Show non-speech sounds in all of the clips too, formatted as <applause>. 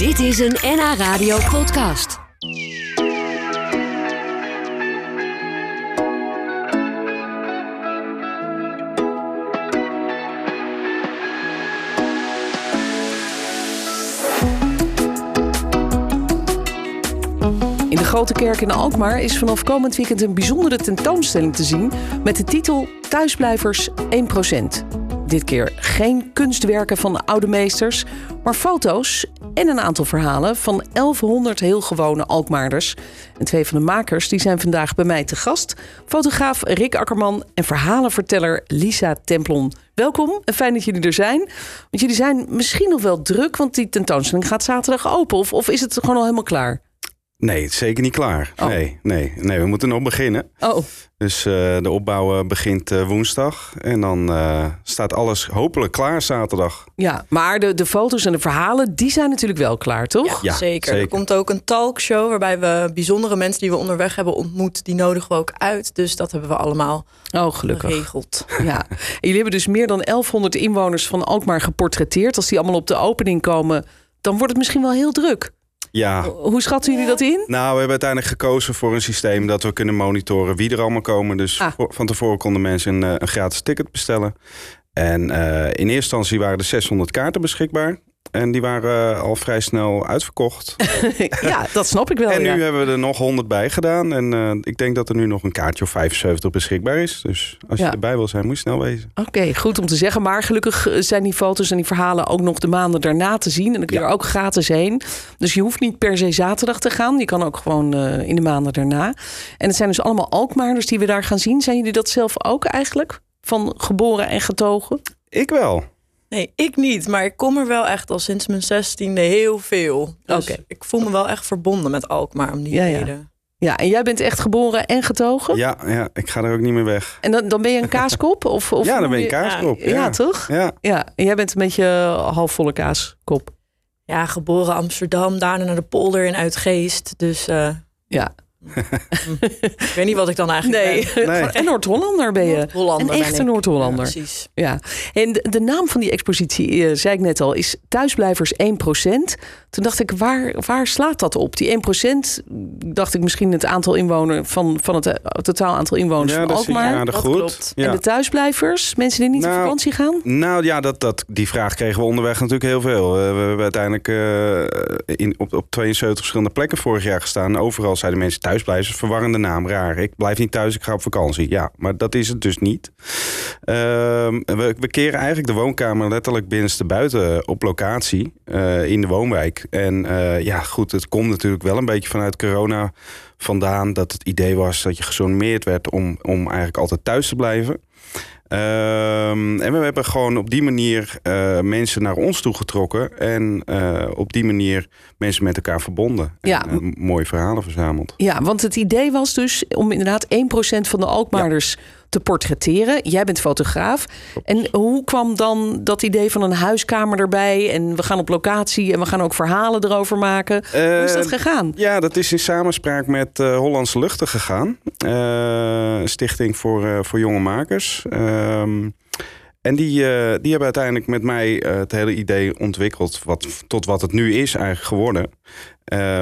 Dit is een NH Radio podcast. In de Grote Kerk in Alkmaar is vanaf komend weekend een bijzondere tentoonstelling te zien met de titel Thuisblijvers 1%. Dit keer geen kunstwerken van oude meesters, maar foto's en een aantal verhalen van 1100 heel gewone Alkmaarders. En twee van de makers die zijn vandaag bij mij te gast. Fotograaf Rick Akkerman en verhalenverteller Lisa Templon. Welkom en fijn dat jullie er zijn. Want jullie zijn misschien nog wel druk, want die tentoonstelling gaat zaterdag open. Of, of is het gewoon al helemaal klaar? Nee, het is zeker niet klaar. Oh. Nee, nee, nee, we moeten nog beginnen. Oh, Dus eh, de opbouw eh, begint eh, woensdag. En dan eh, staat alles hopelijk klaar zaterdag. ja. Maar de, de foto's en de verhalen, die zijn natuurlijk wel klaar, toch? Ja, zeker. zeker. Er komt ook een talkshow waarbij we bijzondere mensen die we onderweg hebben ontmoet, die nodigen we ook uit. Dus dat hebben we allemaal Oh, gelukkig. geregeld. <laughs> Ja. En jullie hebben dus meer dan 1100 inwoners van Alkmaar geportretteerd. Als die allemaal op de opening komen, dan wordt het misschien wel heel druk. Ja. Hoe schatten jullie dat in? Nou, we hebben uiteindelijk gekozen voor een systeem dat we kunnen monitoren wie er allemaal komen. Dus Ah. voor- van tevoren konden mensen een, eh, een gratis ticket bestellen. En eh, in eerste instantie waren er 600 kaarten beschikbaar. En die waren eh, al vrij snel uitverkocht. <laughs> ja, dat snap ik wel. en nu hebben we er nog 100 bij gedaan. En eh, ik denk dat er nu nog een kaartje of 75 beschikbaar is. Dus als je erbij wil zijn, moet je snel wezen. Oké, goed om te zeggen. Maar gelukkig eh, zijn die foto's en die verhalen ook nog de maanden daarna te zien. En dan kun je Ja. er ook gratis heen. Dus je hoeft niet per se zaterdag te gaan. Je kan ook gewoon in de maanden daarna. En het zijn dus allemaal Alkmaarders die we daar gaan zien. Zijn jullie dat zelf ook eigenlijk? Van geboren en getogen? Ik wel. Nee, ik niet, maar ik kom er wel echt al sinds mijn zestiende heel veel. Dus Oké. ik voel me wel echt verbonden met Alkmaar om die Ja, ja. reden. Ja, en jij bent echt geboren en getogen? Ja, ja, ik ga er ook niet meer weg. En dan, dan ben je een kaaskop? Of, of ja, dan ben je je- kaaskop. Ja, Ja, toch? Ja. Ja, en jij bent een beetje halfvolle kaaskop. Ja, geboren Amsterdam, daarna naar de polder in Uitgeest. Dus eh, Ja. <laughs> ik weet niet wat ik dan eigenlijk Nee, ben. Nee. en Noord-Hollander ben je. Noord-Hollander Een echte. Noord-Hollander. Ja, precies. Ja, en de, de naam van die expositie, eh, zei ik net al, is Thuisblijvers 1%. Toen dacht ik, waar, waar slaat dat op? Die 1% dacht ik misschien het aantal inwoners van, van het totaal aantal inwoners Ja, van Alkmaar. aardig dat goed. klopt. Ja. En de thuisblijvers, mensen die niet op Nou, vakantie gaan? Nou ja, dat, dat, die vraag kregen we onderweg natuurlijk heel veel. Eh, we hebben uiteindelijk eh, in, op, op 72 verschillende plekken vorig jaar gestaan. Overal zeiden mensen thuisblijvers, verwarrende naam, raar. Ik blijf niet thuis, ik ga op vakantie. Ja, maar dat is het dus niet. Ehm, we, we keren eigenlijk de woonkamer letterlijk binnenste buiten op locatie eh, in de woonwijk. En eh, ja, goed, het komt natuurlijk wel een beetje vanuit corona vandaan... dat het idee was dat je gesoneerd werd om, om eigenlijk altijd thuis te blijven. Ehm, en we hebben gewoon op die manier eh, mensen naar ons toe getrokken. En eh, op die manier mensen met elkaar verbonden. Ja. En, eh, mooie verhalen verzameld. Ja, want het idee was dus om inderdaad 1% van de Alkmaarders te portretteren. Jij bent fotograaf. En hoe kwam dan dat idee van een huiskamer erbij? En we gaan op locatie en we gaan ook verhalen erover maken. hoe is dat Eh, gegaan? Ja, dat is in samenspraak met eh, Hollandse Luchten gegaan. Een stichting voor, voor jonge makers. Ehm, en die, die hebben uiteindelijk met mij het hele idee ontwikkeld... Wat, tot wat het nu is eigenlijk geworden.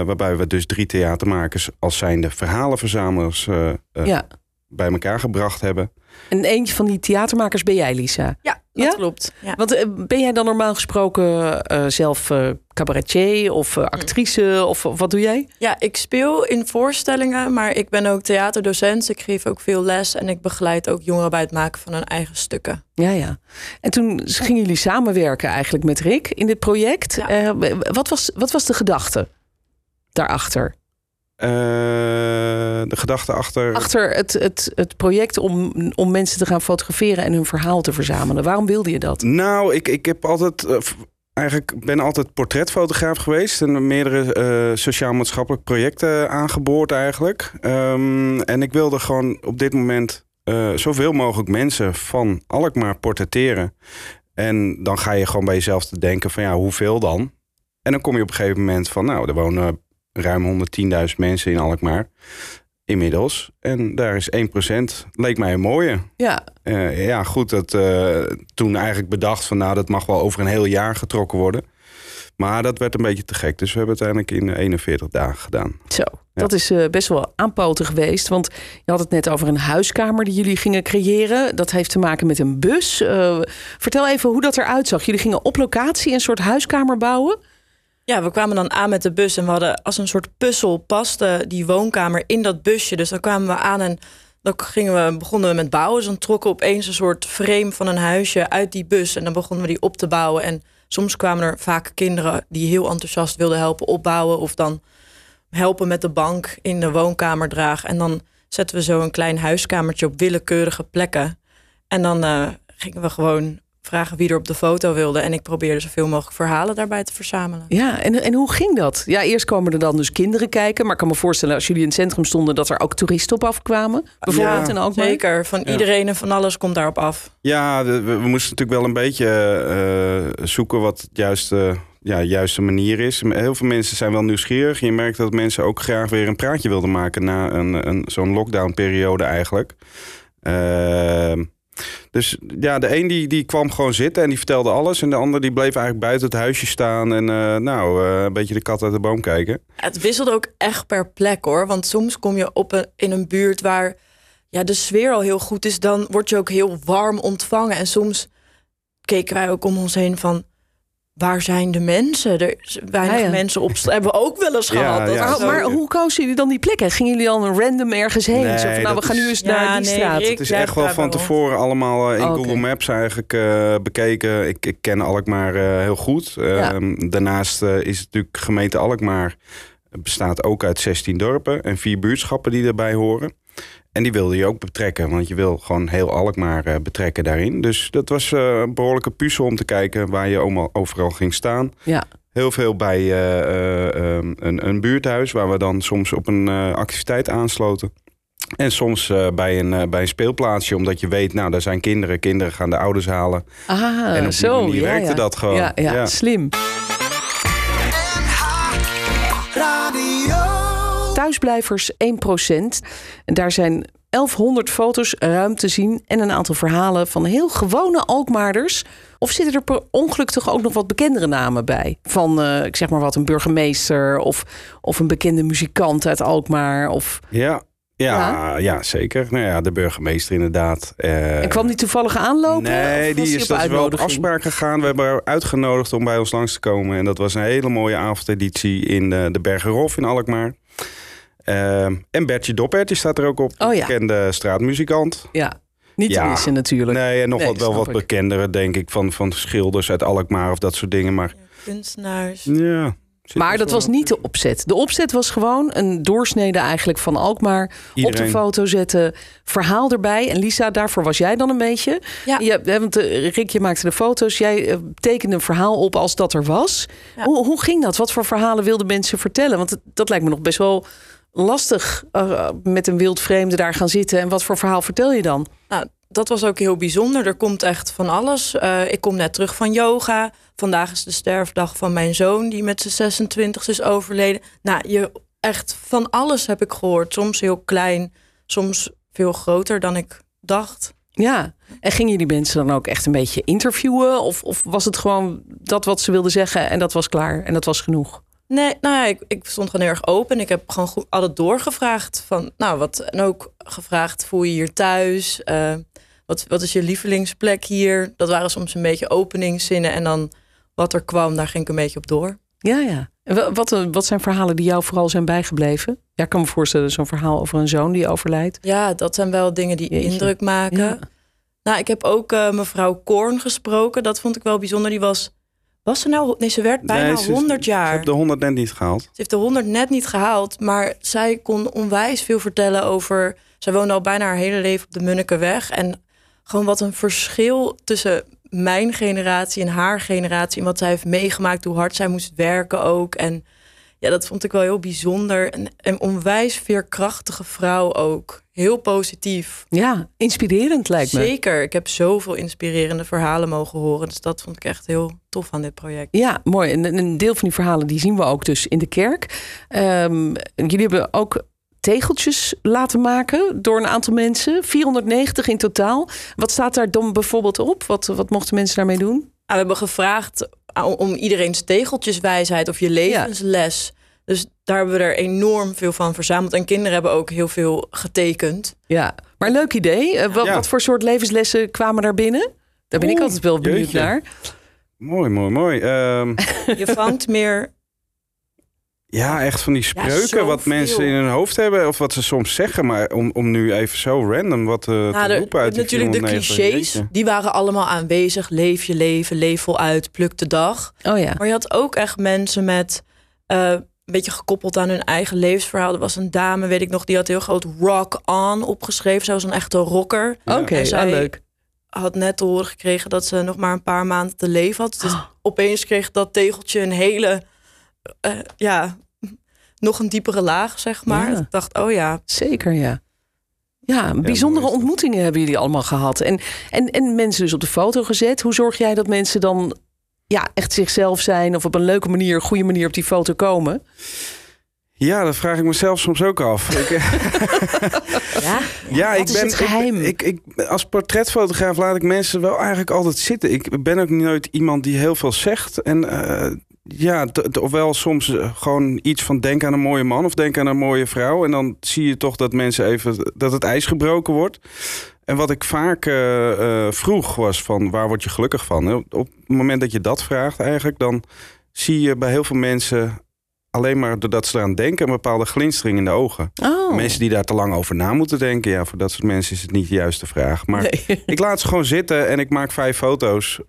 Waarbij we dus drie theatermakers als zijnde verhalenverzamelaars... ja. Bij elkaar gebracht hebben. En eentje van die theatermakers ben jij, Lisa. Ja, dat Ja? klopt. Ja. Want eh, ben jij dan normaal gesproken eh, zelf eh, cabaretier of eh, actrice? Of wat doe jij? Ja, ik speel in voorstellingen, maar ik ben ook theaterdocent. Ik geef ook veel les en ik begeleid ook jongeren bij het maken van hun eigen stukken. Ja, ja. En toen gingen jullie samenwerken eigenlijk met Rick in dit project. Ja. Eh, wat, was, wat was de gedachte daarachter? Eh, de gedachte achter... Achter het, het, het project om, om mensen te gaan fotograferen en hun verhaal te verzamelen. Waarom wilde je dat? Nou, ik, ik heb altijd. eh, eigenlijk ben altijd portretfotograaf geweest en meerdere eh, sociaal-maatschappelijke projecten aangeboord eigenlijk. Ehm, en ik wilde gewoon op dit moment zoveel mogelijk mensen van Alkmaar portretteren. En dan ga je gewoon bij jezelf te denken van ja, hoeveel dan? En dan kom je op een gegeven moment van nou, er wonen ruim 110.000 mensen in Alkmaar inmiddels. En daar is 1%, leek mij een mooie. Ja, Eh, ja, goed, dat eh, toen eigenlijk bedacht van nou, dat mag wel over een heel jaar getrokken worden. Maar dat werd een beetje te gek. Dus we hebben het uiteindelijk in 41 dagen gedaan. Zo, dat is uh, best wel aanpoten geweest. Want je had het net over een huiskamer die jullie gingen creëren. Dat heeft te maken met een bus. Uh, vertel even hoe dat eruit zag. Jullie gingen op locatie een soort huiskamer bouwen. Ja, we kwamen dan aan met de bus en we hadden als een soort puzzel paste die woonkamer in dat busje. Dus dan kwamen we aan en dan gingen we, begonnen we met bouwen. Dus dan trokken we opeens een soort frame van een huisje uit die bus. En dan begonnen we die op te bouwen. En soms kwamen er vaak kinderen die heel enthousiast wilden helpen opbouwen. Of dan helpen met de bank in de woonkamer dragen. En dan zetten we zo een klein huiskamertje op willekeurige plekken. En dan uh, gingen we gewoon vragen wie er op de foto wilde. En ik probeerde zoveel mogelijk verhalen daarbij te verzamelen. Ja, en, en hoe ging dat? Ja, eerst komen er dan dus kinderen kijken. Maar ik kan me voorstellen als jullie in het centrum stonden... dat er ook toeristen op afkwamen. Bijvoorbeeld ja, en ook zeker. Van iedereen en van alles komt daarop af. Ja, we, we, moesten natuurlijk wel een beetje uh, zoeken wat het juiste... Ja, juiste manier is. Heel veel mensen zijn wel nieuwsgierig. Je merkt dat mensen ook graag weer een praatje wilden maken na een, een, zo'n lockdown-periode eigenlijk. Uh, dus ja, de een die, die kwam gewoon zitten en die vertelde alles. En de ander die bleef eigenlijk buiten het huisje staan en uh, nou, uh, een beetje de kat uit de boom kijken. Het wisselde ook echt per plek hoor. Want soms kom je op een, in een buurt waar ja, de sfeer al heel goed is. Dan word je ook heel warm ontvangen. En soms keken wij ook om ons heen van waar zijn de mensen? Er weinig ja, mensen op hebben we ook wel eens gehad. Ja, maar, maar, hoe kozen jullie dan die plekken? Gingen jullie al een random ergens heen? Nee, Zo van, nou, we gaan nu eens naar die nee, straat. Het is echt wel van tevoren allemaal in oh, Google Maps eigenlijk uh, bekeken. Ik, ik ken Alkmaar uh, heel goed. Uh, daarnaast is het natuurlijk gemeente Alkmaar bestaat ook uit 16 dorpen en vier buurtschappen die erbij horen. En die wilde je ook betrekken, want je wil gewoon heel Alkmaar uh, betrekken daarin. Dus dat was uh, een behoorlijke puzzel om te kijken waar je overal ging staan. Ja. Heel veel bij uh, een, een, buurthuis, waar we dan soms op een activiteit aansloten. En soms bij, een, bij een speelplaatsje, omdat je weet, nou, daar zijn kinderen. Kinderen gaan de ouders halen. Ah, en op zo, die manier ja, werkte ja. dat gewoon. Ja, ja, ja. slim. Thuisblijvers 1%. En daar zijn 1100 foto's ruim te zien en een aantal verhalen van heel gewone Alkmaarders. Of zitten er per ongeluk toch ook nog wat bekendere namen bij? Van, uh, ik zeg maar wat, een burgemeester of, of een bekende muzikant uit Alkmaar? Of... Ja, ja, ja, zeker. Nou ja, de burgemeester inderdaad. Uh, en kwam die toevallig aanlopen? Nee, die is, dat wel op afspraak gegaan. We hebben haar uitgenodigd om bij ons langs te komen. En dat was een hele mooie avondeditie in de, de Bergerhof in Alkmaar. Uh, en Bertje Doppert, die staat er ook op. Oh, ja. Bekende straatmuzikant. Ja, niet te missen natuurlijk. Nee, en nog Nee, wat, wel wat ik. bekendere, denk ik, van, van schilders uit Alkmaar of dat soort dingen. Maar Kunstenaars. ja. zit Maar dat was niet de opzet. De opzet was gewoon een doorsnede eigenlijk van Alkmaar. Op de foto zetten, verhaal erbij. En Lisa, daarvoor was jij dan een beetje. Ja. Je, hè, want Rick, je maakte de foto's. Jij eh, tekende een verhaal op als dat er was. Ja. Hoe, hoe ging dat? Wat voor verhalen wilden mensen vertellen? Want dat lijkt me nog best wel lastig. eh, met een wild vreemde daar gaan zitten. En wat voor verhaal vertel je dan? Nou, dat was ook heel bijzonder. Er komt echt van alles. Eh, ik kom net terug van yoga. Vandaag is de sterfdag van mijn zoon, die met zijn 26 is overleden. Nou, je, echt van alles heb ik gehoord. Soms heel klein, soms veel groter dan ik dacht. Ja, en gingen jullie mensen dan ook echt een beetje interviewen? Of, of was het gewoon dat wat ze wilden zeggen en dat was klaar en dat was genoeg? Nee, nou ja, ik, ik stond gewoon heel erg open. Ik heb gewoon goed, altijd doorgevraagd van, nou wat, en ook gevraagd, voel je hier thuis? Eh, wat, wat is je lievelingsplek hier? Dat waren soms een beetje openingszinnen en dan wat er kwam, daar ging ik een beetje op door. Ja, ja. En wat, eh, wat zijn verhalen die jou vooral zijn bijgebleven? Ja, ik kan me voorstellen, zo'n verhaal over een zoon die overlijdt. Ja, dat zijn wel dingen die Jeetje. indruk maken. Ja. Nou, ik heb ook eh, mevrouw Korn gesproken. Dat vond ik wel bijzonder. Die was, was ze nou, nee, ze werd bijna Nee, ze- 100 Ze jaar. heeft de 100 net niet gehaald. Ze heeft de 100 net niet gehaald, maar zij kon onwijs veel vertellen over. Zij woonde al bijna haar hele leven op de Munnikenweg. En gewoon wat een verschil tussen mijn generatie en haar generatie. En wat zij heeft meegemaakt, hoe hard zij moest werken ook. En ja, dat vond ik wel heel bijzonder. En een onwijs veerkrachtige vrouw ook. Heel positief. Ja, inspirerend lijkt me. Zeker. Ik heb zoveel inspirerende verhalen mogen horen. Dus dat vond ik echt heel tof aan dit project. Ja, mooi. En een deel van die verhalen die zien we ook dus in de kerk. Ehm, jullie hebben ook tegeltjes laten maken door een aantal mensen. 490 in totaal. Wat staat daar dan bijvoorbeeld op? Wat, wat mochten mensen daarmee doen? Nou, we hebben gevraagd om iedereen's tegeltjeswijsheid of je levensles. Dus daar hebben we er enorm veel van verzameld. En kinderen hebben ook heel veel getekend. Ja, maar leuk idee. Eh, wat, Ja. wat voor soort levenslessen kwamen daar binnen? Daar ben ik altijd wel benieuwd jeetje. naar. Mooi, mooi, mooi. Ehm, <laughs> Je vangt meer. Ja, echt van die spreuken wat mensen in hun hoofd hebben. Of wat ze soms zeggen. Maar om, om nu even zo random wat eh, Nou, te de- roepen uit die natuurlijk de 490, clichés, jeetje. die waren allemaal aanwezig. Leef je leven, leef voluit, pluk de dag. Oh ja. Maar je had ook echt mensen met eh, een beetje gekoppeld aan hun eigen levensverhaal. Er was een dame, weet ik nog, die had heel groot rock on opgeschreven. Zij was een echte rocker. Oké, En ah, leuk. had net te horen gekregen dat ze nog maar een paar maanden te leven had. Dus <gasps> opeens kreeg dat tegeltje een hele, eh, ja, nog een diepere laag, zeg maar. Ja. Ik dacht, oh ja, Zeker, ja. Ja, bijzondere ontmoetingen hebben jullie allemaal gehad. En, en, en mensen dus op de foto gezet. Hoe zorg jij dat mensen dan ja, echt zichzelf zijn... of op een leuke manier, een goede manier op die foto komen? Ja, dat vraag ik mezelf soms ook af. <laughs> Ik, Ja, <laughs> ja, ik is ben het geheim? Ik, ik, ik- als portretfotograaf laat ik mensen wel eigenlijk altijd zitten. Ik ben ook nooit iemand die heel veel zegt. En eh, ja, ofwel soms eh, gewoon iets van denk aan een mooie man of denk aan een mooie vrouw. En dan zie je toch dat mensen even dat het ijs gebroken wordt. En wat ik vaak eh, eh, vroeg was van waar word je gelukkig van? Op het moment dat je dat vraagt eigenlijk, dan zie je bij heel veel mensen alleen maar doordat ze eraan denken een bepaalde glinstering in de ogen. oh. Mensen die daar te lang over na moeten denken, ja, voor dat soort mensen is het niet de juiste vraag. Maar Nee. ik laat ze gewoon zitten en ik maak vijf foto's,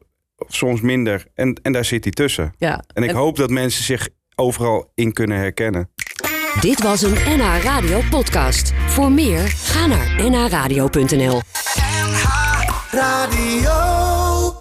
soms minder, en, en daar zit hij tussen. Ja. En ik hoop dat mensen zich overal in kunnen herkennen. Dit was een NH Radio podcast. Voor meer, ga naar nhradio.nl. Radio.